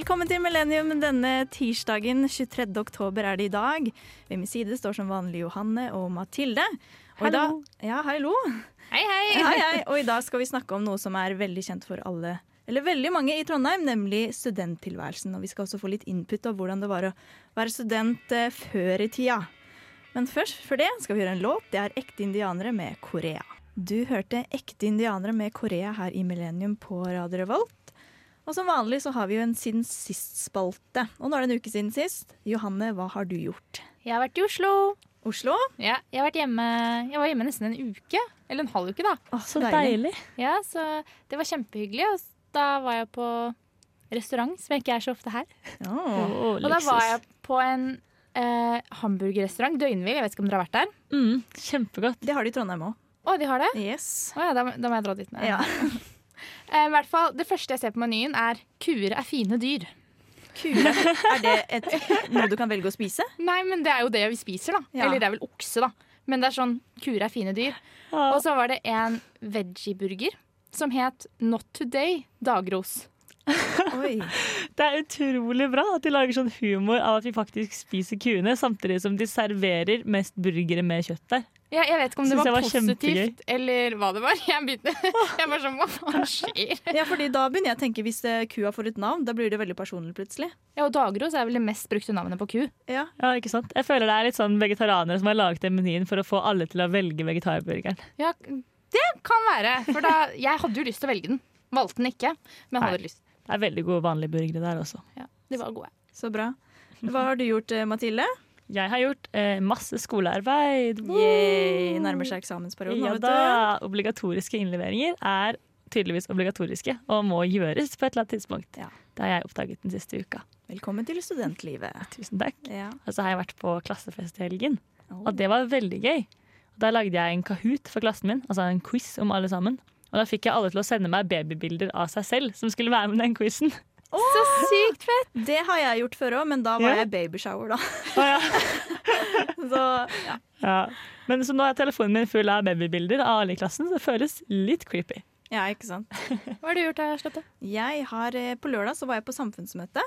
Velkommen til Millennium denne tirsdagen. 23. oktober er det i dag. Ved min side står som vanlig Johanne og Mathilde. Og i dag, ja, hallo. Hei, hei. Hei, hei. Og i dag skal vi snakke om noe som er veldig kjent for alle, eller veldig mange i Trondheim, nemlig studenttilværelsen. Og vi skal også få litt input av hvordan det var å være student eh, før i tida. Men først for det skal vi gjøre en låt. Det er Ekte indianere med Korea. Du hørte Ekte indianere med Korea her i Millennium på Radio Revolt. Og som vanlig så har vi jo en siden sist-spalte. Og nå er det en uke siden sist. Johanne, hva har du gjort? Jeg har vært i Oslo. Oslo? Ja, jeg, har vært hjemme, jeg var hjemme nesten en uke. Eller en halv uke, da. Å, Så deilig. Ja, Så det var kjempehyggelig. Og da var jeg på restaurant, som jeg ikke er så ofte her. Oh, Og da var jeg på en eh, hamburgerrestaurant, Døgnvill. Jeg vet ikke om dere har vært der? Mm, kjempegodt. Det har de i Trondheim òg. Å, de har det? Yes. Å ja, da, da må jeg dra dit med. Ja. Eh, i hvert fall, Det første jeg ser på menyen, er 'kuer er fine dyr'. Kuer? Er det et, noe du kan velge å spise? Nei, men det er jo det vi spiser, da. Ja. Eller det er vel okse, da. Men det er sånn 'kuer er fine dyr'. Og så var det en veggie-burger som het Not Today Dagros. Oi. Det er utrolig bra at de lager sånn humor av at vi faktisk spiser kuene, samtidig som de serverer mest burgere med kjøtt der. Ja, jeg vet ikke om det var, var positivt kjempegøy. eller hva det var. Jeg begynte Jeg var sånn, hva faen skjer? Ja, fordi da begynner jeg å tenke Hvis eh, kua får et navn, da blir det veldig personlig plutselig. Ja, og Dagros er vel det mest brukte navnet på ku. Ja. Ja, ikke sant? Jeg føler det er litt sånn vegetarianere som har laget den menyen for å få alle til å velge vegetarburgeren. Ja, det kan være. For da, jeg hadde jo lyst til å velge den. Valgte den ikke, men hadde Nei. lyst. Det er veldig gode vanlige burgere der også. Ja, de var gode. Så bra. Hva har du gjort, eh, Mathilde? Jeg har gjort eh, masse skolearbeid. Yay, nærmer seg eksamensperioden. Ja da, Obligatoriske innleveringer er tydeligvis obligatoriske og må gjøres på et eller annet tidspunkt. Ja. Det har jeg oppdaget den siste uka. Velkommen til studentlivet. Tusen takk. Ja. Og så har jeg vært på klassefest i helgen, Oh. og det var veldig gøy. Og da lagde jeg en Kahoot for klassen min, altså en quiz om alle sammen. Og da fikk jeg alle til å sende meg babybilder av seg selv som skulle være med den quizen. Så sykt fett! Det har jeg gjort før òg, men da var Ja. jeg babyshower, da. Oh, ja. Så ja. Ja. Men så nå er telefonen min full av babybilder av alle i klassen, så det føles litt creepy. ja, ikke sant. Hva har du gjort da, Slette? Jeg har, eh, På lørdag så var jeg på samfunnsmøte,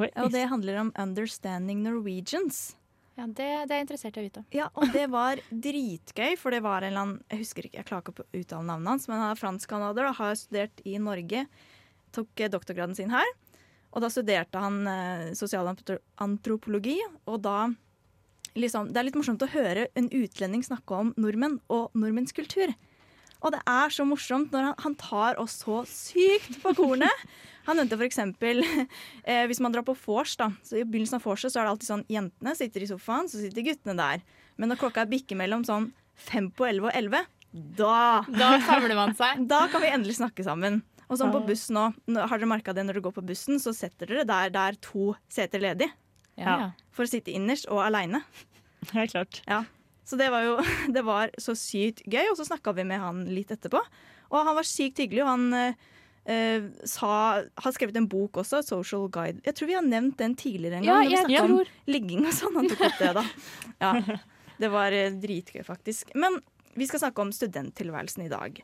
Oi, og det handler om Understanding Norwegians. Ja, det, det er jeg interessert i å vite. Ja, og det var dritgøy, for det var en eller annen Jeg husker ikke, jeg klarer ikke å uttale navnet hans, men han er fransk-canadier og har studert i Norge. Tok eh, doktorgraden sin her. Og da studerte han eh, sosialantropologi, og da liksom Det er litt morsomt å høre en utlending snakke om nordmenn og nordmenns kultur. Og det er så morsomt når han, han tar oss så sykt på kornet. Han nevnte eksempel eh, hvis man drar på vors, da. Så I begynnelsen av vorset så er det alltid sånn jentene sitter i sofaen, så sitter guttene der. Men når klokka bikker mellom sånn fem på elleve og elleve, da Da samler man seg. da kan vi endelig snakke sammen. Og sånn på bussen òg. Har dere merka det når dere går på bussen, så setter dere der det er to seter ledig. Ja, ja. For å sitte innerst og aleine. Helt klart. Ja. Så det var jo det var så sykt gøy. Og så snakka vi med han litt etterpå. Og han var sykt hyggelig. Og han eh, eh, sa, har skrevet en bok også, 'Social Guide'. Jeg tror vi har nevnt den tidligere en Ja, gang. når vi snakka om ligging og sånn. Han tok opp det, da. Ja, det var eh, dritgøy, faktisk. Men vi skal snakke om studenttilværelsen i dag.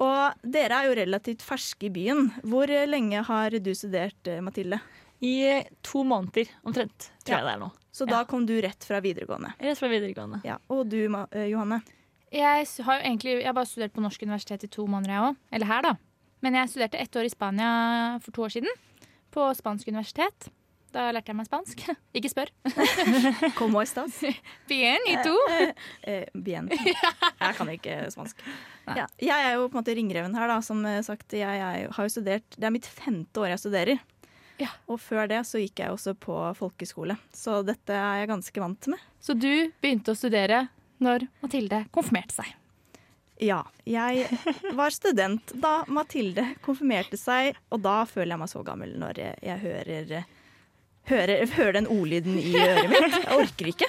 Og dere er jo relativt ferske i byen. Hvor lenge har du studert, eh, Mathilde? I eh, to måneder omtrent, tror Ja. jeg det er nå. Så da kom du rett fra videregående. Rett fra videregående. Ja, Og du, Ma- eh, Johanne? Jeg har jo egentlig Jeg har bare studert på Norsk universitet i to måneder, jeg òg. Eller her, da. Men jeg studerte ett år i Spania for to år siden. På spansk universitet. Da lærte jeg meg spansk. Ikke spør. Como estas? Bien, i to. Eh, bien. Jeg kan ikke spansk. Ja, jeg er jo på en måte ringreven her, da. Som eh, sagt, jeg, jeg, har jo studert Det er mitt femte år jeg studerer. Ja. Og før det så gikk jeg også på folkeskole. Så dette er jeg ganske vant med. Så du begynte å studere når Mathilde konfirmerte seg. Ja. Jeg var student da Mathilde konfirmerte seg, og da føler jeg meg så gammel når jeg hører Hører, hører den ordlyden i øret mitt. Jeg orker ikke.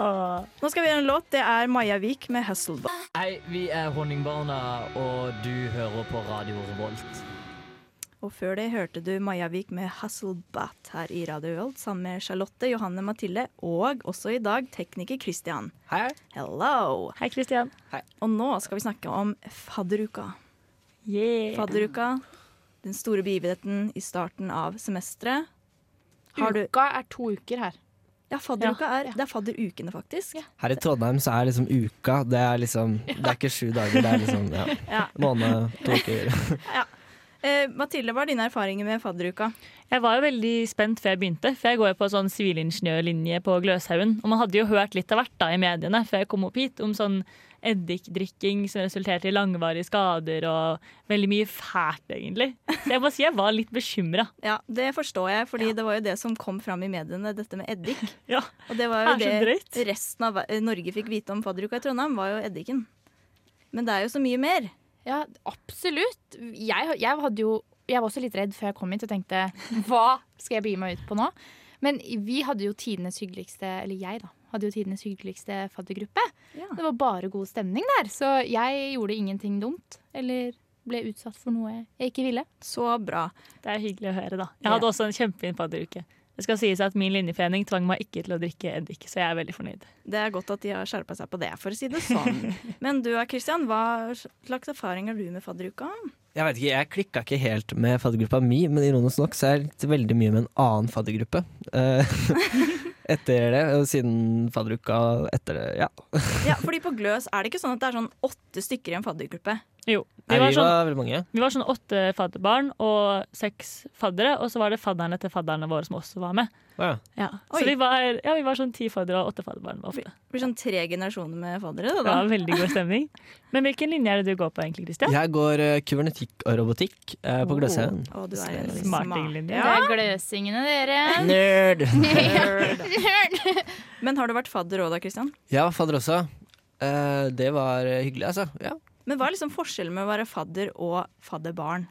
Nå skal vi gjøre en låt. Det er Maja Vik med 'Hustleball'. Hei, vi er Honningbarna, og du hører på Radio Revolt. Og før det hørte du Maja Vik med 'Hustlebat' her i Radio Revolt sammen med Charlotte, Johanne Mathilde og også i dag tekniker Christian. Hei. Hello! Hei, Kristian. Og nå skal vi snakke om fadderuka. Yeah. Fadderuka, den store begivenheten i starten av semesteret. Har du Uka er to uker her. Ja, fadderuka er Det er fadderukene, faktisk. Her i Trondheim så er liksom uka Det er liksom Det er ikke sju dager, det er liksom ja, Ja. måned, to uker. Eh, Mathilde, hva er dine erfaringer med fadderuka? Jeg var jo veldig spent før jeg begynte, for jeg går jo på sånn sivilingeniørlinje på Gløshaugen. Og man hadde jo hørt litt av hvert da i mediene før jeg kom opp hit, om sånn eddikdrikking som resulterte i langvarige skader og veldig mye fælt, egentlig. Så jeg må si jeg var litt bekymra. Ja, Det forstår jeg, fordi det var jo det som kom fram i mediene, dette med eddik. Ja. Og det var jo Det det drøyt. resten av Norge fikk vite om fadderuka i Trondheim, var jo eddiken. Men det er jo så mye mer. Ja, absolutt. Jeg, jeg, hadde jo, jeg var også litt redd før jeg kom hit og tenkte hva skal jeg begi meg ut på nå? Men vi hadde jo tidenes hyggeligste, eller jeg da, hadde jo tidenes hyggeligste faddergruppe. Ja. Det var bare god stemning der, så jeg gjorde ingenting dumt. Eller ble utsatt for noe jeg ikke ville. Så bra. Det er hyggelig å høre, da. Jeg hadde også en kjempefin fadderuke. Det skal sies at Min linjeforening tvang meg ikke til å drikke eddik, så jeg er veldig fornøyd. Det er godt at de har skjerpa seg på det, for å si det sånn. Men du Kristian, hva slags erfaring har du med fadderuka? Jeg vet ikke, jeg klikka ikke helt med faddergruppa mi, men ironisk nok så er det veldig mye med en annen faddergruppe. Eh, etter det, siden fadderuka etter det, ja. Ja, fordi på Gløs er det ikke sånn at det er sånn åtte stykker i en faddergruppe. Jo. Nei, Vi var, vi sånn, var veldig mange. vi var sånn åtte fadderbarn og seks faddere, og så var det fadderne til fadderne våre som også var med. Ja. Ja. Så vi var, ja, vi var sånn ti faddere og åtte fadderbarn. Det blir sånn tre generasjoner med faddere. Da, Da, Ja, veldig god stemning. Men hvilken linje er det du går på egentlig, Kristian? Jeg går uh, kybernetikk og robotikk uh, på Gløshaugen. Å, du er en Smartinglinje. Det er gløsingene, dere. Nerd! Men har du vært fadder òg da, Kristian? Ja, fadder også. Uh, det var hyggelig, altså. Ja. Men hva er liksom forskjellen med å være fadder og fadderbarn?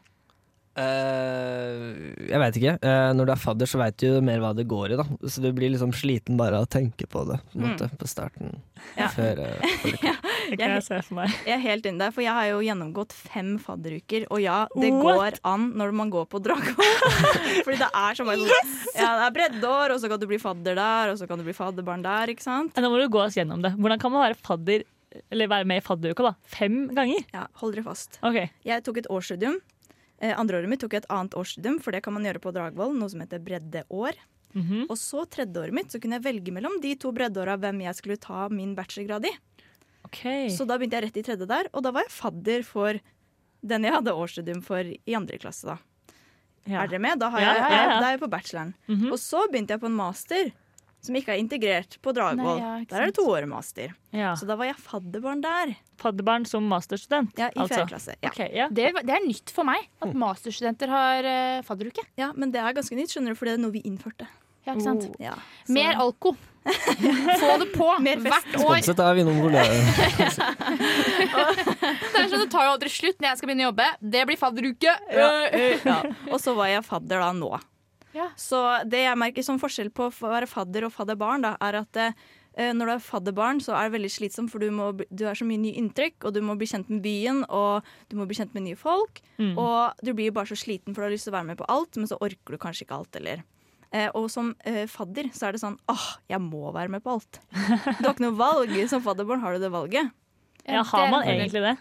Eh, jeg veit ikke. Uh, når du er fadder, så veit du mer hva det går i, da. Så du blir liksom sliten bare av å tenke på det på, måte, på starten. Ja. Før uh, ja, Det kan jeg se for meg. Jeg er helt inni der, for jeg har jo gjennomgått fem fadderuker. Og ja, det What? går an når man går på Dragvoll. Fordi det er så mange yes! Ja, det er breddeår, og så kan du bli fadder der, og så kan du bli fadderbarn der, ikke sant? Nå må du gå oss gjennom det. Hvordan kan man være fadder eller være med i fadderuka da? Fem ganger? Ja, hold dere fast. Okay. Jeg tok et årsstudium. Eh, andre året mitt tok jeg et annet årsstudium, for det kan man gjøre på Dragvoll, noe som heter breddeår. Mhm. Og så tredjeåret mitt så kunne jeg velge mellom de to breddeåra hvem jeg skulle ta min bachelorgrad i. Okay. Så da begynte jeg rett i tredje der, og da var jeg fadder for den jeg hadde årsstudium for i andre klasse. da. Ja. Er dere med? Da, har jeg, ja, ja. da er jeg på bacheloren. Mhm. Og så begynte jeg på en master som ikke er integrert på Dragvoll. Ja, der er det toårig master. ja. Så da var jeg fadderbarn der. Fadderbarn som masterstudent? Ja, I altså. fjerde klasse. Ja. Okay, ja. Det, det er nytt for meg at masterstudenter har uh, fadderuke. ja, Men det er ganske nytt, skjønner du, for det er noe vi innførte. Ja, ikke sant? Oh. Ja, Mer alko. Få det på Mer fest. hvert år. Sponset er Vinmonopolet. Det er sånn, det tar jo aldri slutt når jeg skal begynne å jobbe. Det blir fadderuke. ja, ja. Og så var jeg fadder da nå. Ja. Så det jeg merker som forskjell på å være fadder og fadderbarn, da, er at eh, når du er fadderbarn, så er det veldig slitsomt, for du, må, du har så mye nye inntrykk, og du må bli kjent med byen, og du må bli kjent med nye folk. Mm. Og du blir bare så sliten, for du har lyst til å være med på alt, men så orker du kanskje ikke alt, eller eh, Og som eh, fadder så er det sånn åh, jeg må være med på alt. Du har ikke noe valg. Som fadderbarn har du det valget. ja, har man egentlig det?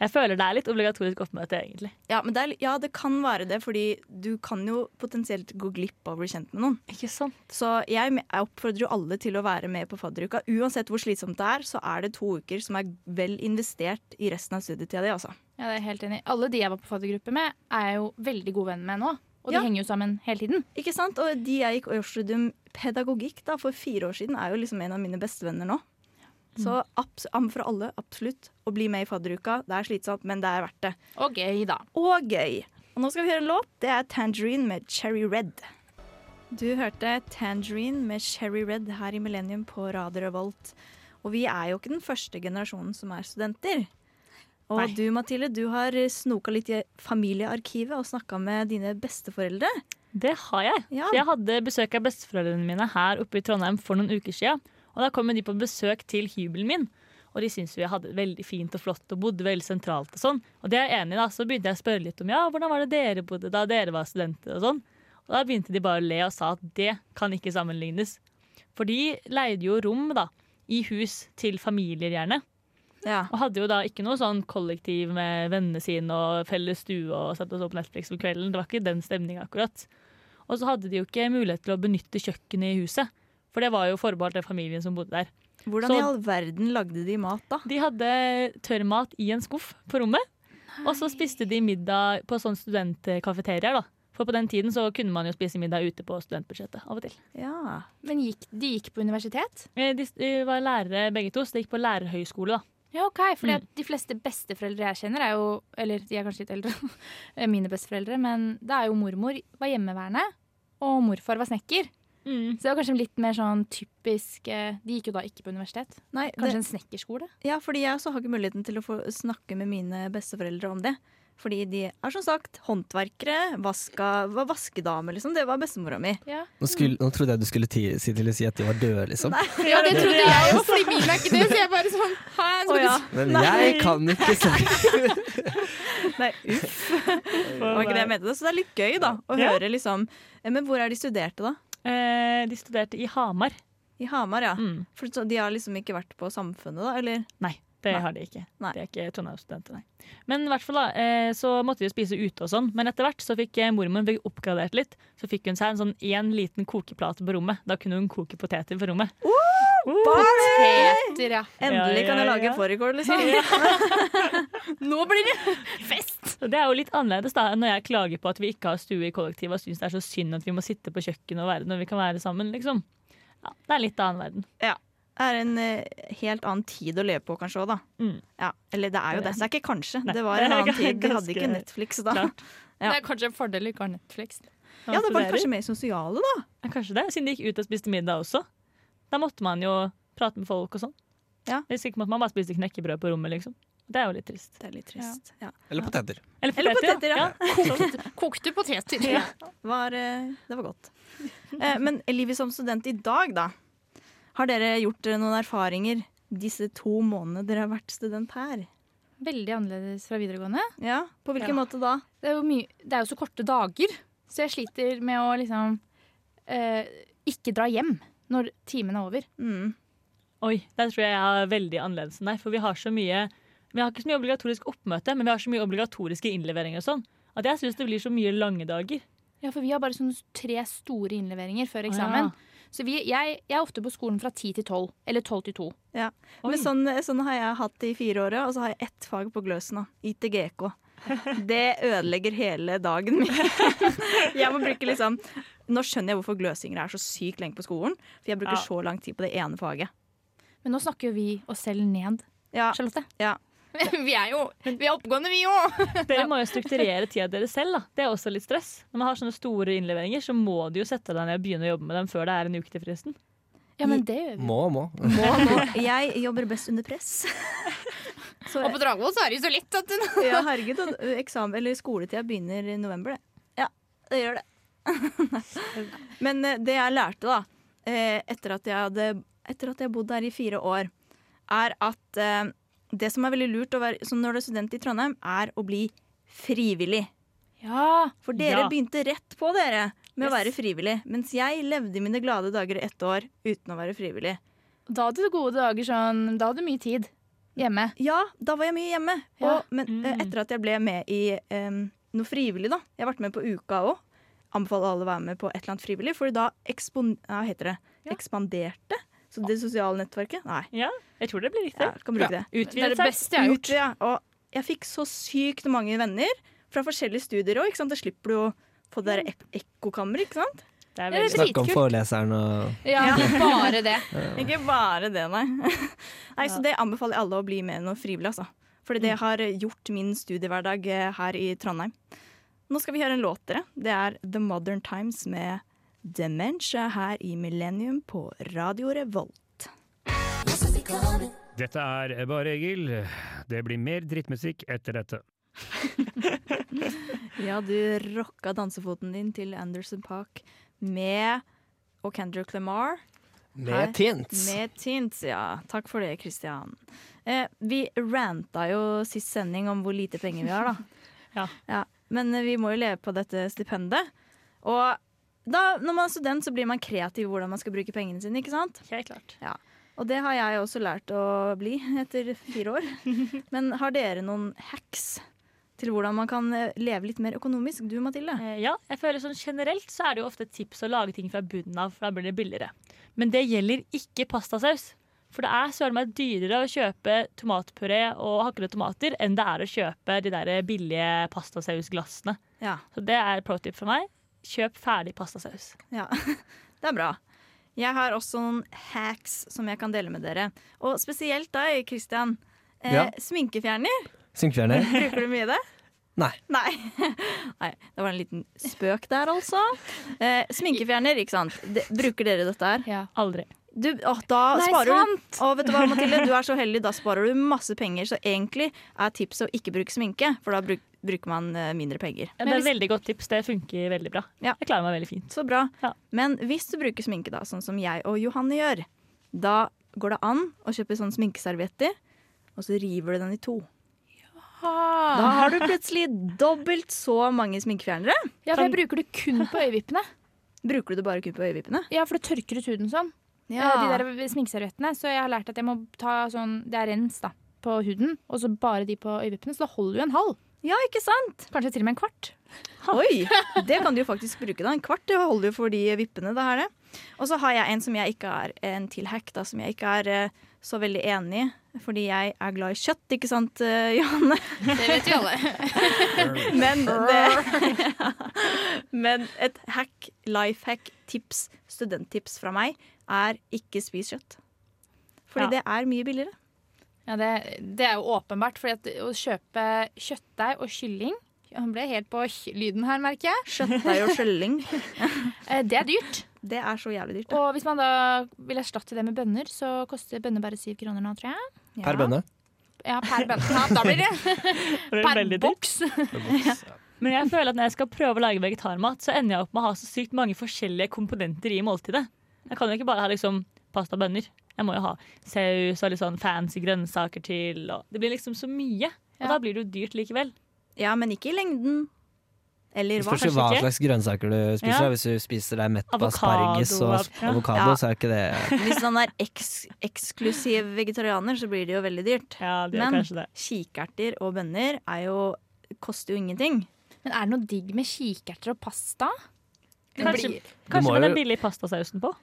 Jeg føler det er litt obligatorisk oppmøte, egentlig. Ja, men det, er, ja, det kan være det, fordi du kan jo potensielt gå glipp av å bli kjent med noen. Ikke sant? Så jeg jeg oppfordrer jo alle til å være med på fadderuka. Uansett hvor slitsomt det er, så er det to uker som er vel investert i resten av studietida di. Altså. Ja, det er jeg helt enig. Alle de jeg var på faddergruppe med, er jeg jo veldig god venn med nå. Og de Ja. henger jo sammen hele tiden. Ikke sant? Og de jeg gikk årsstudium pedagogikk da, for fire år siden, er jo liksom en av mine bestevenner nå. Så abs anbefaler alle absolutt å bli med i fadderuka. Det er slitsomt, men det er verdt det. Og gøy, da. Og gøy. Og nå skal vi høre en låt. Det er Tangerine med Cherry Red. Du hørte Tangerine med Cherry Red her i Millennium på Radio Revolt. Og vi er jo ikke den første generasjonen som er studenter. Og Nei. du Mathilde, du har snoka litt i familiearkivet og snakka med dine besteforeldre. Det har jeg. Ja. Jeg hadde besøk av besteforeldrene mine her oppe i Trondheim for noen uker siden. Og da kom de på besøk til hybelen min. Og de syntes vi hadde det veldig fint og flott og bodde veldig sentralt. Og sånn. Og det er jeg enig i da, så begynte jeg å spørre litt om ja, hvordan var det dere bodde da dere var studenter. Og sånn. Og da begynte de bare å le og sa at det kan ikke sammenlignes. For de leide jo rom da, i hus til familier gjerne. Ja. Og hadde jo da ikke noe sånn kollektiv med vennene sine og felles stue og satt og så på Netflix om kvelden. Det var ikke den stemninga akkurat. Og så hadde de jo ikke mulighet til å benytte kjøkkenet i huset. For det var jo forbeholdt den familien som bodde der. Hvordan Så- i all verden lagde de mat da? De hadde tørrmat i en skuff på rommet. Og så spiste de middag på sånn studentkafeterier, da. For på den tiden så kunne man jo spise middag ute på studentbudsjettet av og til. Ja. Men gikk, de gikk på universitet? Eh, De, var lærere begge to, så de gikk på lærerhøyskole, da. Ja, ok. Fordi Mm. de fleste besteforeldre jeg kjenner, er jo Eller de er kanskje litt eldre, mine besteforeldre, men det er jo mormor var hjemmeværende, og morfar var snekker. Så det var kanskje litt mer sånn typisk eh, De gikk jo da ikke på universitet. Nei, Kanskje det, en snekkerskole? ja, fordi jeg også har ikke muligheten til å få snakke med mine besteforeldre om det. Fordi de er som sagt håndverkere, vaska, var vaskedame, liksom. Det var bestemora mi. Ja, Nå, skulle, nå trodde jeg du skulle ti, si til å si at de var døde, liksom. ja det trodde jeg jo, fordi min er ikke det. Så jeg bare sånn Hæ, Å skal ja. Men jeg kan ikke snakke Nei, uff. Det var ikke det jeg mente. Så det er litt gøy, da, å høre liksom Eh, Men hvor er de studerte, da? Eh, de studerte i Hamar. I Hamar, ja. Mm. For de har liksom ikke vært på Samfunnet, da? Eller? Nei, det Nei. har de ikke. Nei. De er ikke Trondheim-studenter, nei. Men i hvert fall da, eh, så måtte de spise ute og sånn. Men etter hvert så fikk eh, mormoren fikk oppgradert litt. Så fikk hun seg en sånn én liten kokeplate på rommet. Da kunne hun koke poteter på rommet. Poteter, ja. Endelig Ja, kan ja, jeg lage ja. fårikål, liksom. Nå blir det fest! Det er jo litt annerledes da enn når jeg klager på at vi ikke har stue i kollektiv og syns det er så synd at vi må sitte på kjøkkenet og være når vi kan være sammen, liksom. Ja, det er litt annen verden. Det er en uh, helt annen tid å leve på, kanskje òg, da. Mm. Ja, eller det er jo Det det. er ikke kanskje. Nei, Det var en annen tid. Vi hadde ikke Netflix da. Ja. Det er kanskje en fordel å ikke ha Netflix. Ja, det var kanskje mer sosiale, da. Ja, kanskje det, siden de gikk ut og spiste middag også. Da måtte man jo prate med folk og sånn. Ja. Hvis ikke måtte man bare spise knekkebrød på rommet, liksom. Det er jo litt trist. Det er litt trist. Ja. Eller poteter. Eller Eller poteter, ja. Kokte, kokte poteter. Ja. Var, eh, det var godt. Eh, Men livet som student i dag, da. Har dere gjort dere noen erfaringer disse to månedene dere har vært student her? Veldig annerledes fra videregående. Ja, På hvilken Ja. måte da? Det er, jo mye, det er jo så korte dager, så jeg sliter med å liksom eh, ikke dra hjem når timen er over. Mm. Oi, der tror jeg jeg er veldig annerledes enn deg. For vi har så mye Vi har ikke så mye obligatorisk oppmøte, men vi har så mye obligatoriske innleveringer og sånn. At jeg syns det blir så mye lange dager. Ja, for vi har bare sånne tre store innleveringer før eksamen. eksamen. ja. Så vi, jeg, jeg er ofte på skolen fra ti til tolv. Eller tolv til to. Ja. Men sånn, sånn har jeg hatt det i fire år, og så har jeg ett fag på Gløsen. da. ITGK. Det ødelegger hele dagen min. Jeg må bruke liksom Nå skjønner jeg hvorfor gløsinger er så sykt lenge på skolen. For jeg bruker Ja. så lang tid på det ene faget. Men nå snakker jo vi oss selv ned, Ja, Charlotte. ja. vi er jo vi er oppegående, vi òg! Dere må jo strukturere tida deres selv. da. Det er også litt stress. Når man har sånne store innleveringer, så må du jo sette deg ned og begynne å jobbe med dem før det er en uke til fristen. Ja, men det gjør vi. Må, må. Må må. Jeg jobber best under press. Så, Og på Dragvoll så er det jo så lett at du ja, herregud, og eksamen, eller skoletida begynner i november, det. Ja, det gjør det. Men eh, det jeg lærte, da, eh, etter at jeg hadde Etter at jeg bodde her i fire år, er at eh, det som er veldig lurt være, som når du er student i Trondheim, er å bli frivillig. Ja. For dere Ja. begynte rett på, dere, med å være frivillig. Mens jeg levde mine glade dager i ett år uten å være frivillig. Da hadde du gode dager sånn Da hadde du mye tid hjemme. Ja, da var jeg mye hjemme. Ja. Og, men Mm. eh, etter at jeg ble med i um, noe frivillig, da. Jeg har vært med på Uka òg. Anbefaler alle å være med på et eller annet frivillig, for da ekspon ja, heter det, Ja. ekspanderte. Så det sosiale nettverket Nei, Ja, jeg tror det blir riktig. ja, kan bruke det. Det er Utvidet det seg. beste jeg har gjort. Utvide, Og jeg fikk så sykt mange venner fra forskjellige studier òg. Da slipper du å få det der ek- ekkokammeret, ikke sant? Det er Ja, det veldig er Snakke om foreleseren og Ja, bare det. Ikke bare det, nei. nei så det anbefaler jeg alle å bli med noe frivillig, altså. Fordi det har gjort min studiehverdag eh, her i Trondheim. Nå skal vi høre en låt, dere. Det er The Modern Times med Dementia her i Millennium på Radio Revolt. Dette er Bare Egil. Det blir mer drittmusikk etter dette. Ja, du rocka dansefoten din til Anderson Park med og Kendrick Lamar. Med tints. Med tints, ja. Takk for det, Christian. Eh, vi ranta jo sist sending om hvor lite penger vi har, da. Ja. Men eh, vi må jo leve på dette stipendet. Og da, når man er student, så blir man kreativ i hvordan man skal bruke pengene sine. ikke sant? Helt klart. Og det har jeg også lært å bli etter fire år. Men har dere noen hacks til hvordan man kan eh, leve litt mer økonomisk? Du, Mathilde? Eh, Ja, jeg føler sånn Generelt så er det jo ofte et tips å lage ting fra bunnen av, for da blir det billigere. Men det gjelder ikke pastasaus. For det er søren meg dyrere å kjøpe tomatpuré og hakkede tomater enn det er å kjøpe de der billige pastasausglassene. Ja. Så det er pro tip fra meg. Kjøp ferdig pastasaus. Ja, det er bra. Jeg har også noen hacks som jeg kan dele med dere. Og spesielt deg, Christian. Eh, Ja. Sminkefjerner. Synkefjerner? Bruker du mye det? Nei. Nei. Nei. Det var en liten spøk der, altså. Eh, sminkefjerner, ikke sant. De, bruker dere dette her? Ja. Aldri. Du, å, da Nei, sparer sant! du Å, vet du hva, Mathilde? Du er så heldig. Da sparer du masse penger. Så egentlig er tipset å ikke bruke sminke, for da bruk, bruker man eh, mindre penger. Ja, det er et veldig godt tips. Det funker veldig bra. Ja. Jeg klarer meg veldig fint. Så bra. Ja. Men hvis du bruker sminke, da, sånn som jeg og Johanne gjør, da går det an å kjøpe sånn sminkeservietter, og så river du den i to. Da har du plutselig dobbelt så mange sminkefjernere. Ja, for jeg bruker det kun på øyevippene. Bruker du det bare kun på øyevippene? Ja, for det tørker ut huden sånn. Ja. De der sminkeserviettene. Så jeg har lært at jeg må ta sånn Det er rens da på huden, og så bare de på øyevippene. Så da holder du en halv. Ja, ikke sant? Kanskje til og med en kvart. Oi, det kan du jo faktisk bruke. da En kvart det holder jo for de vippene. det her det. Og så har jeg en som jeg ikke er en til hack, da, som jeg ikke er eh, så veldig enig i. Fordi jeg er glad i kjøtt, ikke sant, eh, Johanne? Det vet vi alle. Men, det, men et hack, life hack, tips, studenttips fra meg er ikke spis kjøtt. Fordi Ja. det er mye billigere. Ja, det, det er jo åpenbart, for å kjøpe kjøttdeig og kylling Han ble helt på lyden her, merker jeg. Kjøttdeig og kylling. Eh, Det er dyrt. Det er så jævlig dyrt. da. Og hvis man da vil erstatte det med bønner, så koster bønner bare syv kroner nå, tror jeg. Ja. Per bønne. Ja, per bønne. Ja, da blir det er per boks. boks. Men jeg føler at når jeg skal prøve å lage vegetarmat, så ender jeg opp med å ha så sykt mange forskjellige komponenter i måltidet. Jeg kan jo ikke bare ha liksom pasta og bønner. Jeg må jo ha saus og litt sånn fancy grønnsaker til. Og det blir liksom så mye. Og Ja. da blir det jo dyrt likevel. Ja, men ikke i lengden. Eller hva? kanskje hva ikke? slags grønnsaker du spiser. Ja. Hvis du spiser deg mett på Avokado, asparges og avokado, Ja. så er ikke det Hvis man er eks eksklusiv vegetarianer, så blir det jo veldig dyrt. Ja, det er Men kikerter og bønner er jo, koster jo ingenting. Men er det noe digg med kikerter og pasta? Det Kanskje, blir, kanskje med jo- den billige pastasausen på?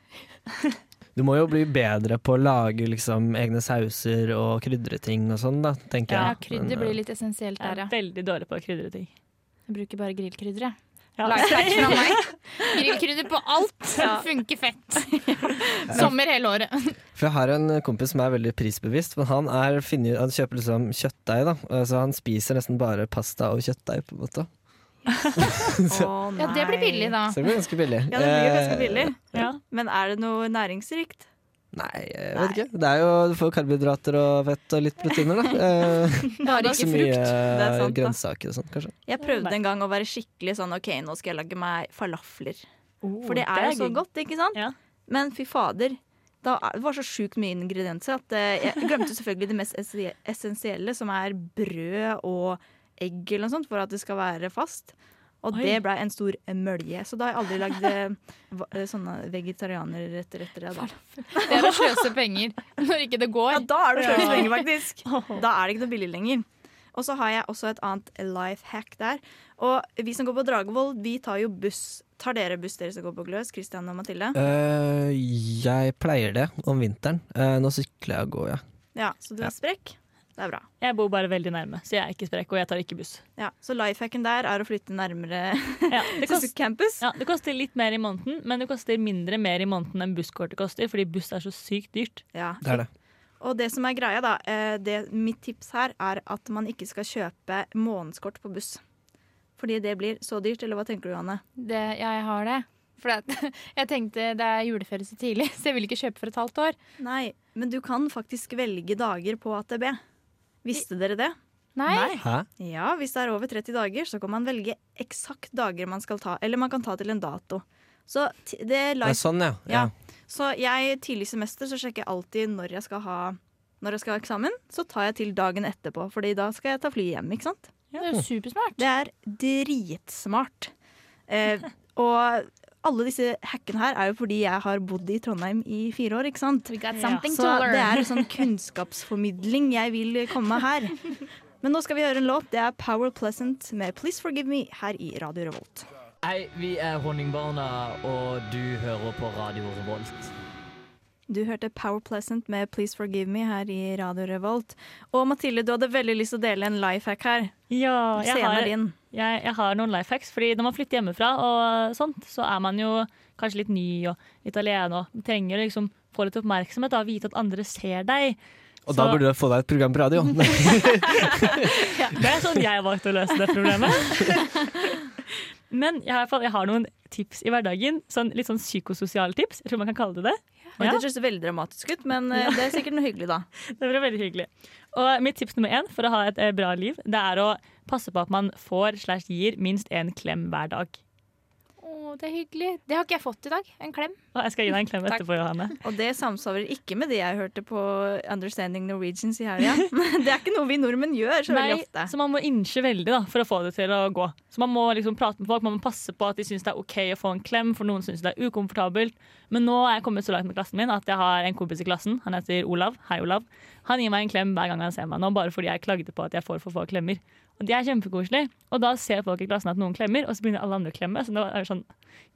Du må jo bli bedre på å lage liksom egne sauser og krydre ting og sånn, da, tenker ja, jeg. krydder blir litt essensielt Jeg er veldig dårlig på å krydre ting. Jeg bruker bare grillkrydder, jeg. Ja. Lifehack fra meg. Grillkrydder på alt. Funker fett. Sommer hele året. For jeg har en kompis som er veldig prisbevisst, men han, er, finner, han kjøper liksom kjøttdeig. da Så Han spiser nesten bare pasta og kjøttdeig, på en måte. så, Å, Ja, det blir billig, da. så det blir ganske billig. Ja, det blir ganske Eh, billig. Ja. Men er det noe næringsrikt? Nei, jeg vet ikke. Det er jo, du får karbohydrater og fett og litt proteiner, da. Eh, Bare ikke så mye frukt. Er grønnsaker og sånn, kanskje. Jeg prøvde en gang å være skikkelig sånn OK, nå skal jeg lage meg falafler. For det er jo så gøy. godt, ikke sant? Ja. Men fy fader. Da, er- det var så sjukt mye ingredienser at eh, jeg glemte selvfølgelig det mest essensielle, som er brød og egg eller noe sånt, for at det skal være fast. Og Oi. det ble en stor mølje. Så da har jeg aldri lagd eh, eh, sånne vegetarianerretter etter det. Da. Det er å sløse penger når ikke det går. Ja, da er det sløst penger, faktisk. Da er det ikke noe billig lenger. Og så har jeg også et annet life hack der. Og vi som går på Dragvoll, vi tar jo buss. Tar dere buss, dere som går på Gløs? Kristian og Mathilde? Uh, jeg pleier det om vinteren. Uh, nå sykler jeg og går, ja. Ja, Så du er sprekk? Det er bra. Jeg bor bare veldig nærme, så jeg er ikke sprek, og jeg tar ikke buss. Ja, Så lifehacken der er å flytte nærmere Ja, det, kost, campus. ja, det koster litt mer i måneden, men det koster mindre mer i måneden enn busskortet koster, fordi buss er så sykt dyrt. Ja. Det er det. Og det som er greia, da, eh, det, mitt tips her er at man ikke skal kjøpe månedskort på buss. Fordi det blir så dyrt, eller hva tenker du, Anne? Det, ja, jeg har det. For jeg tenkte det er juleferie så tidlig, så jeg vil ikke kjøpe for et halvt år. Nei, men du kan faktisk velge dager på AtB. Visste dere det? Nei. Hæ? Ja, hvis det er over 30 dager, så kan man velge eksakt dager man skal ta. Eller man kan ta til en dato. Så, det er Det er sånn, ja. Ja. ja. så jeg tidlig semester så sjekker jeg alltid når jeg skal ha når jeg skal ha eksamen, så tar jeg til dagen etterpå. Fordi da skal jeg ta fly hjem. ikke sant? Det er jo supersmart. Det er dritsmart. Eh, og alle disse hackene her er jo fordi jeg har bodd i Trondheim i fire år, ikke sant? We got something Så to learn. det er en sånn kunnskapsformidling jeg vil komme med her. Men nå skal vi høre en låt. Det er Power Pleasant med Please Forgive Me her i Radio Revolt. Hei, vi er Honningbarna, og du hører på Radio Revolt. Du hørte Power Pleasant med Please Forgive Me her i Radio Revolt. Og Mathilde, du hadde veldig lyst til å dele en life hack her. Ja, jeg har, jeg, jeg har noen life hacks. Fordi når man flytter hjemmefra, og sånt, så er man jo kanskje litt ny og litt alene og trenger å liksom få litt oppmerksomhet. og vite at andre ser deg. Og Så- da burde du få deg et program på radio. Det er sånn jeg valgte å løse det problemet. Men jeg har, i hvert fall- jeg har noen tips i hverdagen. Sånn, litt sånn psykososiale tips. Jeg tror man kan kalle det det. Oi, Ja. Det høres veldig dramatisk ut, men ja. det er sikkert noe hyggelig, da. Det blir veldig hyggelig. Og mitt tips nummer én for å ha et eh, bra liv, det er å passe på at man får slash gir minst én klem hver dag. Det er hyggelig. Det har ikke jeg fått i dag. En klem. Jeg skal gi deg en klem etterpå, Johanne. Og det samsvarer ikke med det jeg hørte på Understanding Norwegians i helga. Det er ikke noe vi nordmenn gjør så veldig ofte. så man må innse veldig da, for å få det til å gå. Så man må liksom prate med folk, man må passe på at de syns det er OK å få en klem, for noen syns det er ukomfortabelt. Men nå er jeg kommet så langt med klassen min at jeg har en kompis i klassen. Han heter Olav. Hei, Olav. Han gir meg en klem hver gang han ser meg nå, bare fordi jeg klagde på at jeg får for få klemmer. Og det er kjempekoselig. Og da ser folk i klassen at noen klemmer, og så begynner alle andre å klemme. Så da er det sånn,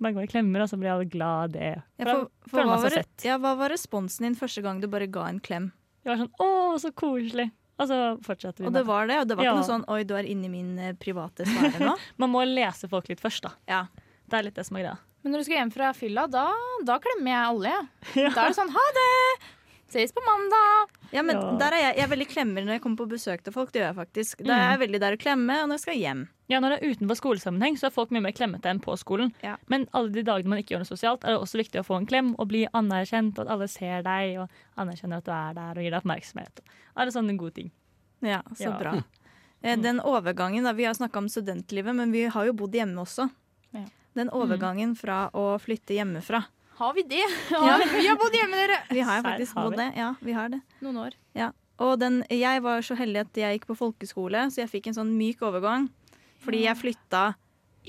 mange ganger klemmer, og så blir alle glad av det. Ja, For for, for hva, var, ja, hva var responsen din første gang du bare ga en klem? Det var sånn Å, så koselig. Og så fortsatte vi Og det var det, og det var Ja. ikke noe sånn Oi, du er inni min eh, private sfære nå. Man må lese folk litt først, da. Ja. Det er litt det som er greia. Men når du skal hjem fra fylla, da, da klemmer jeg alle. Ja. Ja. Da er det sånn ha det! Ses på mandag! Ja, men Ja. der er jeg, jeg er veldig klemmer når jeg kommer på besøk til folk. Det gjør jeg faktisk. Da Mm. er jeg veldig der å klemme, og når jeg skal hjem. Ja, Når det er utenfor skolesammenheng, så er folk mye mer klemmete enn på skolen. Ja. Men alle de dagene man ikke gjør noe sosialt, er det også viktig å få en klem og bli anerkjent, og at alle ser deg og anerkjenner at du er der og gir deg oppmerksomhet. Alle sånne gode ting. Ja, så Ja. bra. Eh, Den overgangen, da, Vi har snakka om studentlivet, men vi har jo bodd hjemme også. Ja. Den overgangen fra å flytte hjemmefra. Har vi det? Ja, vi har bodd hjemme, dere! Vi har faktisk har bodd det. Ja, vi har det. Noen år. Og den, jeg var så heldig at jeg gikk på folkeskole, så jeg fikk en sånn myk overgang. Fordi jeg flytta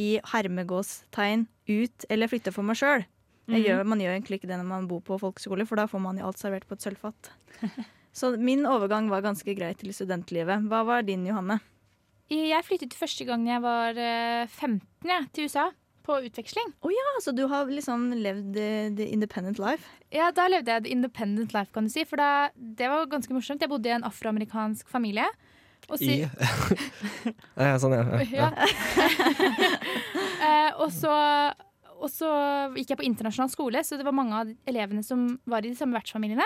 i hermegåstegn ut, eller flytta for meg sjøl. Mhm. Man gjør egentlig ikke det når man bor på folkeskole, for da får man jo alt servert på et sølvfat. Så min overgang var ganske grei til studentlivet. Hva var din, Johanne? Jeg flyttet første gang jeg var eh, 15 jeg, til USA. På utveksling. Altså, du har liksom levd the, the independent life. Ja, Da levde jeg the independent life, kan du si. For da, det var ganske morsomt. Jeg bodde i en afroamerikansk familie. Og si, I ja, Sånn, ja. ja. Ja. Eh, og, så, og så gikk jeg på internasjonal skole, så det var mange av elevene som var i de samme vertsfamiliene.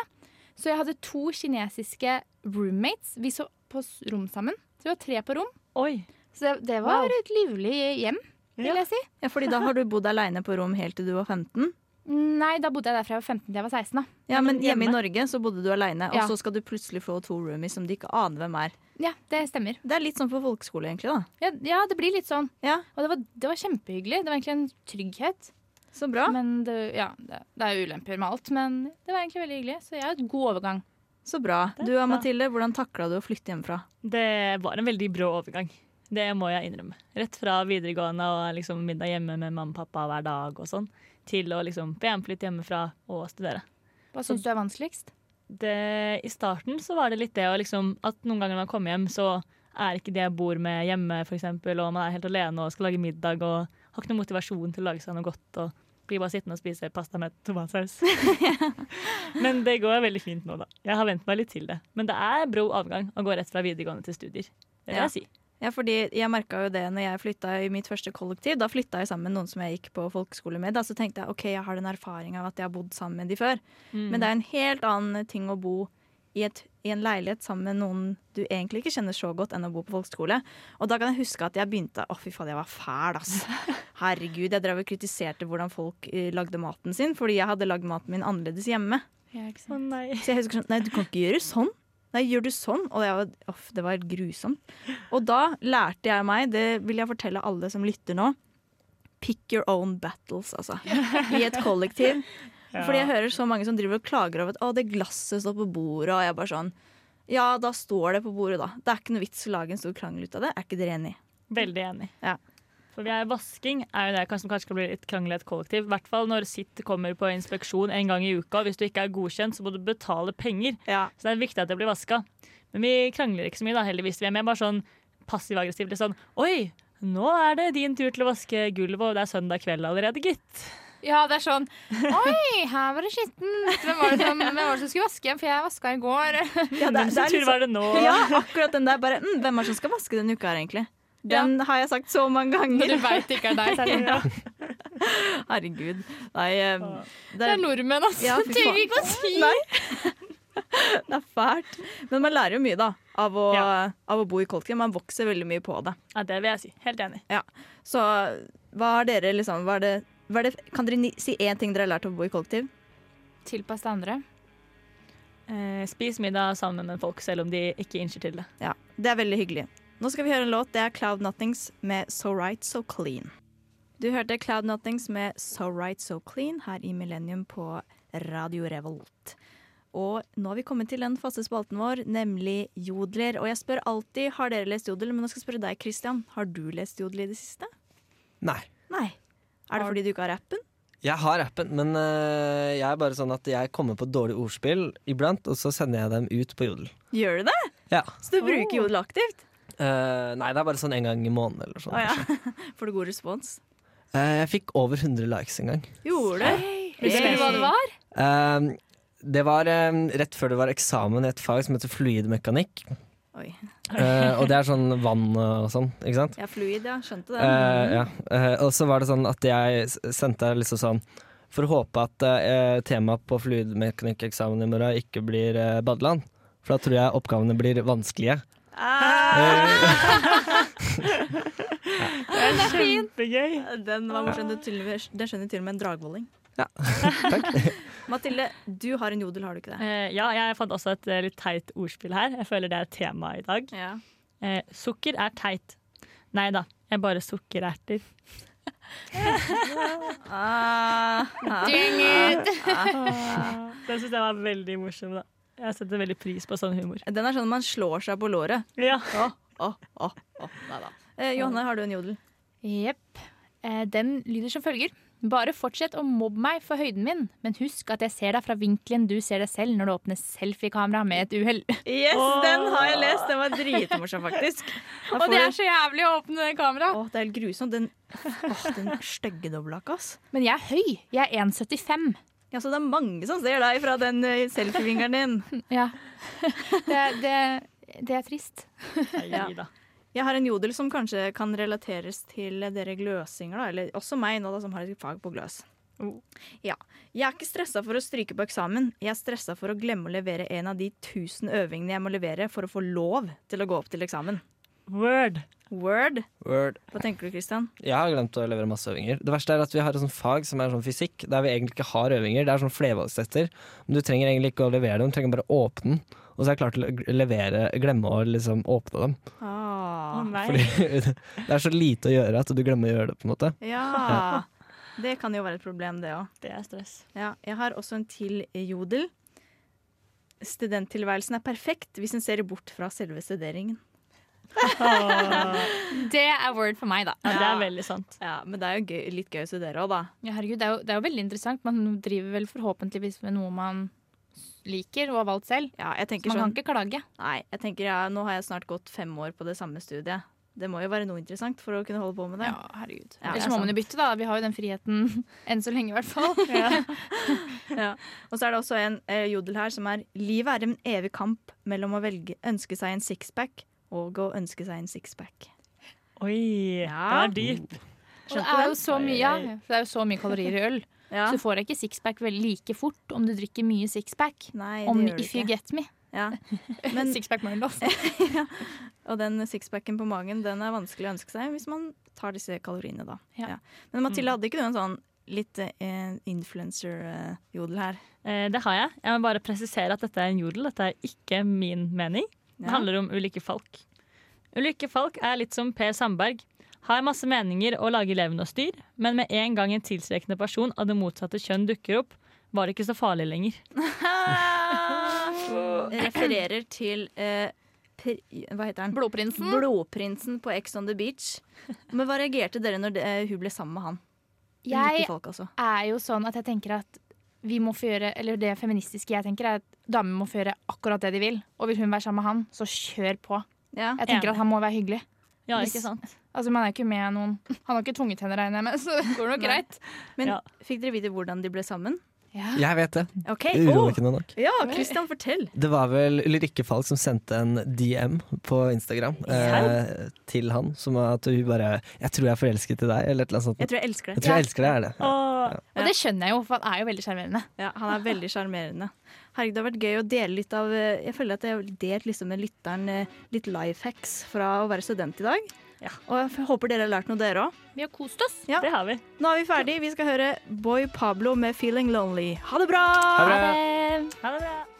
Så jeg hadde to kinesiske roommates. Vi så på rom sammen. Så vi var tre på rom. Oi. Så det, det var Wow. et livlig hjem, vil Ja. jeg si. Ja, fordi da har du bodd aleine på rom helt til du var 15. Nei, da bodde jeg der fra jeg var 15 til jeg var 16. da. Ja, men hjemme i? Norge så bodde du aleine, og Ja. så skal du plutselig få to roomies som du ikke aner hvem er. Ja, det stemmer. Det er litt sånn på folkeskole, egentlig. da. Ja, ja det blir litt sånn. Ja, Og det var, det var kjempehyggelig. Det var egentlig en trygghet. Så bra. Men det, ja, det, det er ulemper med alt, men det var egentlig veldig hyggelig. Så jeg har et god overgang. Så bra. Du og Mathilde, hvordan takla du å flytte hjemmefra? Det var en veldig brå overgang. Det må jeg innrømme. Rett fra videregående og liksom middag hjemme med mamma og pappa hver dag og sånn, til å liksom be om flytte hjemmefra og studere. Hva syns du er vanskeligst? Det, I starten så var det litt det liksom At noen ganger når man kommer hjem, så er ikke det jeg bor med hjemme, eksempel, og man er helt alene og skal lage middag og har ikke noe motivasjon til å lage seg noe godt. og blir bare sittende og spise pasta med tomatsaus. Men det går veldig fint nå, da. Jeg har vent meg litt til det. Men det er bro avgang å gå rett fra videregående til studier. Det vil Ja. jeg si. Ja, fordi jeg merka jo det når jeg flytta i mitt første kollektiv. Da flytta jeg sammen med noen som jeg gikk på folkeskole med. Da så tenkte jeg ok, jeg har den erfaringa av at jeg har bodd sammen med de før. Mm. Men det er en helt annen ting å bo i, et, i en leilighet sammen med noen du egentlig ikke kjenner så godt, enn å bo på folkeskole. Og da kan jeg huske at jeg begynte Å, fy faen, jeg var fæl, ass. Herregud, jeg drev og kritiserte hvordan folk eh, lagde maten sin, fordi jeg hadde lagd maten min annerledes hjemme. Nei. Så jeg husker sånn Nei, du kan ikke gjøre sånn. Nei, gjør du sånn? Og var, off, det var grusomt. Og da lærte jeg meg, det vil jeg fortelle alle som lytter nå, pick your own battles, altså. I et kollektiv. Fordi jeg hører så mange som driver og klager over at å, det glasset står på bordet, og jeg bare sånn Ja, da står det på bordet, da. Det er ikke noe vits å lage en stor krangel ut av det. Er ikke dere enig? Veldig enig. For vi er vasking er jo det som kanskje kan bli litt krangel i et kollektiv. I hvert fall når sitt kommer på inspeksjon en gang i uka. Hvis du ikke er godkjent, så må du betale penger. Ja. Så det er viktig at det blir vaska. Men vi krangler ikke så mye, da, heldigvis. Vi er mer bare sånn passiv-aggressivt. Litt sånn Oi, nå er det din tur til å vaske gulvet, og det er søndag kveld allerede, gitt. Ja, det er sånn Oi, her var det skittent. Hvem var det som, hvem var det som skulle vaske? For jeg vaska i går. Ja, det, er det sin er tur liksom, var det nå? ja, akkurat den der bare mm, Hvem er det som skal vaske denne uka her, egentlig? Den har jeg sagt så mange Når Men du veit det ikke er deg, så er det. Herregud. Nei, eh, Det er nordmenn, altså. Ja. Trenger ikke å si Nei. Det er fælt. Men man lærer jo mye, da, av å, Ja. av å bo i kollektiv. Man vokser veldig mye på det. Ja, det vil jeg si. Helt enig. Så hva har dere liksom hva er det, hva er det, Kan dere si én ting dere har lært av å bo i kollektiv? Tilpass det andre. Eh, spis middag sammen med folk, selv om de ikke innser til det. Ja, Det er veldig hyggelig. Nå skal vi høre en låt. Det er Cloud Nothings med So Right So Clean. Du hørte Cloud Nothings med So Right So Clean her i Millennium på Radio Revolt. Og nå har vi kommet til den faste spalten vår, nemlig jodler. Og jeg spør alltid har dere lest jodel, men nå skal jeg spørre deg, Christian. Har du lest jodel i det siste? Nei. Nei. Er det fordi du ikke har appen? Jeg har appen, men øh, jeg er bare sånn at jeg kommer på dårlige ordspill iblant, og så sender jeg dem ut på Jodel. Gjør du det? Ja. Så du bruker jodel aktivt? Eh, nei, det er bare sånn en gang i måneden eller sånn. Ah, ja. Får du god respons? Uh, jeg fikk over 100 likes en gang. Gjorde du? Husker du hva det var? Uh, det var eh, rett før det var eksamen i et fag som heter fluidmekanikk. Oi. Eh, og det er sånn vann og sånn, ikke sant? Ja, fluid, ja. Skjønte det. Uh, ja. uh, og så var det sånn at jeg sendte liksom sånn For å håpe at uh, temaet på fluidmekanikkeksamen i morgen ikke blir badeland. For da tror jeg oppgavene blir vanskelige. Ah, Det er kjempegøy. den var morsom. Det til- skjønner til og med en dragvolling. Takk. Mathilde, du har en jodel, har du ikke det? Eh, ja, jeg fant også et eh, litt teit ordspill her. Jeg føler det er tema i dag. Ja. Eh, sukker er teit. Nei da, jeg er bare sukkererter. Ah, ah. Dang it! Den syns jeg var veldig morsom. da. Jeg setter veldig pris på sånn humor. Den er sånn man slår seg på låret. Ja. Oh, oh, oh. Neida. Eh, Johanne, har du en jodel? Jepp. Eh, den lyder som følger. Bare fortsett å mobbe meg for høyden min, men husk at jeg ser deg fra vinkelen du ser deg selv når du åpner selfiekamera med et uhell. Yes, den har jeg lest! Den var dritmorsom, faktisk. Og det er så jævlig å åpne det kameraet. Åh, det er helt grusomt. Den, åh, den stygge dobbelthaka, ass. Men jeg er høy. Jeg er 1,75. Ja, så det er mange som ser deg fra den uh, selfievingeren din. Ja. Det, det, det er trist. Ja. Jeg har en jodel som kanskje kan relateres til dere gløsinger, da. Eller også meg nå, da, som har et fag på gløs. Oh. Ja. Jeg er ikke stressa for å stryke på eksamen. Jeg er stressa for å glemme å levere en av de tusen øvingene jeg må levere for å få lov til å gå opp til eksamen. Word. Word. Word. Hva tenker du, Kristian? Jeg har glemt å levere masse øvinger. Det verste er at vi har et sånt fag som er sånn fysikk, der vi egentlig ikke har øvinger. Det er sånn flervalgstester. Men du trenger egentlig ikke å levere dem, du trenger bare å åpne den. Og så er jeg klar til å levere, glemme å liksom åpne dem. Ah. Fordi det er så lite å gjøre at du glemmer å gjøre det, på en måte. Ja. Det kan jo være et problem, det òg. Det er stress. Ja, jeg har også en til jodel. Studenttilværelsen er perfekt hvis en ser bort fra selve studeringen. Det er word for meg, da. Ja, det er veldig sant. Ja, Men det er jo gøy, litt gøy å studere òg, da. Ja, herregud, det er, jo, det er jo veldig interessant. Man driver vel forhåpentligvis med noe man liker og har valgt selv. Ja, jeg Så man sånn kan ikke klage. Nei, jeg tenker ja, nå har jeg snart gått fem år på det samme studiet. Det må jo være noe interessant for å kunne holde på med det. Ja, herregud. Ja, Ellers er må man jo bytte, da. Vi har jo den friheten enn så lenge, i hvert fall. Ja. Og så er det også en eh, jodel her som er Livet er en evig kamp mellom å velge, ønske seg en sixpack og å ønske seg en sixpack. Oi, Ja. det er dyp. Det er du jo så mye, ja, det er jo så mye kalorier i øl. Ja. Så du får ikke sixpack veldig like fort om du drikker mye sixpack. Om gjør if you get me. Ja. Men, Sixpack Murloff. og den sixpacken på magen den er vanskelig å ønske seg hvis man tar disse kaloriene, da. Ja. Ja. Men Mathilde, hadde ikke du en sånn litt eh, influencer-jodel her? Eh, det har jeg. Jeg må bare presisere at dette er en jodel. Dette er ikke min mening. Det handler om Ulrikke Falk. Ulrikke Falk er litt som Per Sandberg. Har masse meninger og lager levende og styr, men med en gang en tiltrekkende person av det motsatte kjønn dukker opp, var det ikke så farlig lenger. Refererer til eh, pri, Hva heter han? Blodprinsen. Blodprinsen på Ex on the Beach. Men hva reagerte dere når det, hun ble sammen med han? Jeg folk, altså. er jo sånn at jeg tenker at vi må få gjøre, eller det feministiske jeg tenker er at damer må få gjøre akkurat det de vil. Og vil hun være sammen med han, så kjør på. Ja. Jeg tenker Enig. at han må være hyggelig. Ja, ikke sant? Altså, man er ikke med noen Han har ikke tvunget henne, regner jeg med, så det går nok greit. Men Ja. fikk dere vite hvordan de ble sammen? Ja. Jeg vet det. OK. Oh. Urovekkende nok. Ja, Christian, fortell. Det var vel Ulrikke Falk som sendte en DM på Instagram eh, til han. Som at hun bare 'Jeg tror jeg er forelsket i deg', eller et eller annet sånt. Jeg tror jeg elsker Jeg tror jeg elsker deg, er det. Åh, Og det skjønner jeg jo, for han er jo veldig sjarmerende. Ja, han er veldig sjarmerende. Herregud, det har vært gøy å dele litt av eh, Jeg føler at jeg har delt liksom med lytteren eh, litt life hacks fra å være student i dag. Ja. Og jeg håper dere har lært noe, dere òg. Vi har kost oss. Ja. det har vi. Nå er vi ferdig. Vi skal høre Boy Pablo med 'Feeling Lonely'. Ha det bra! Ha det bra. Ha det. Ha det bra.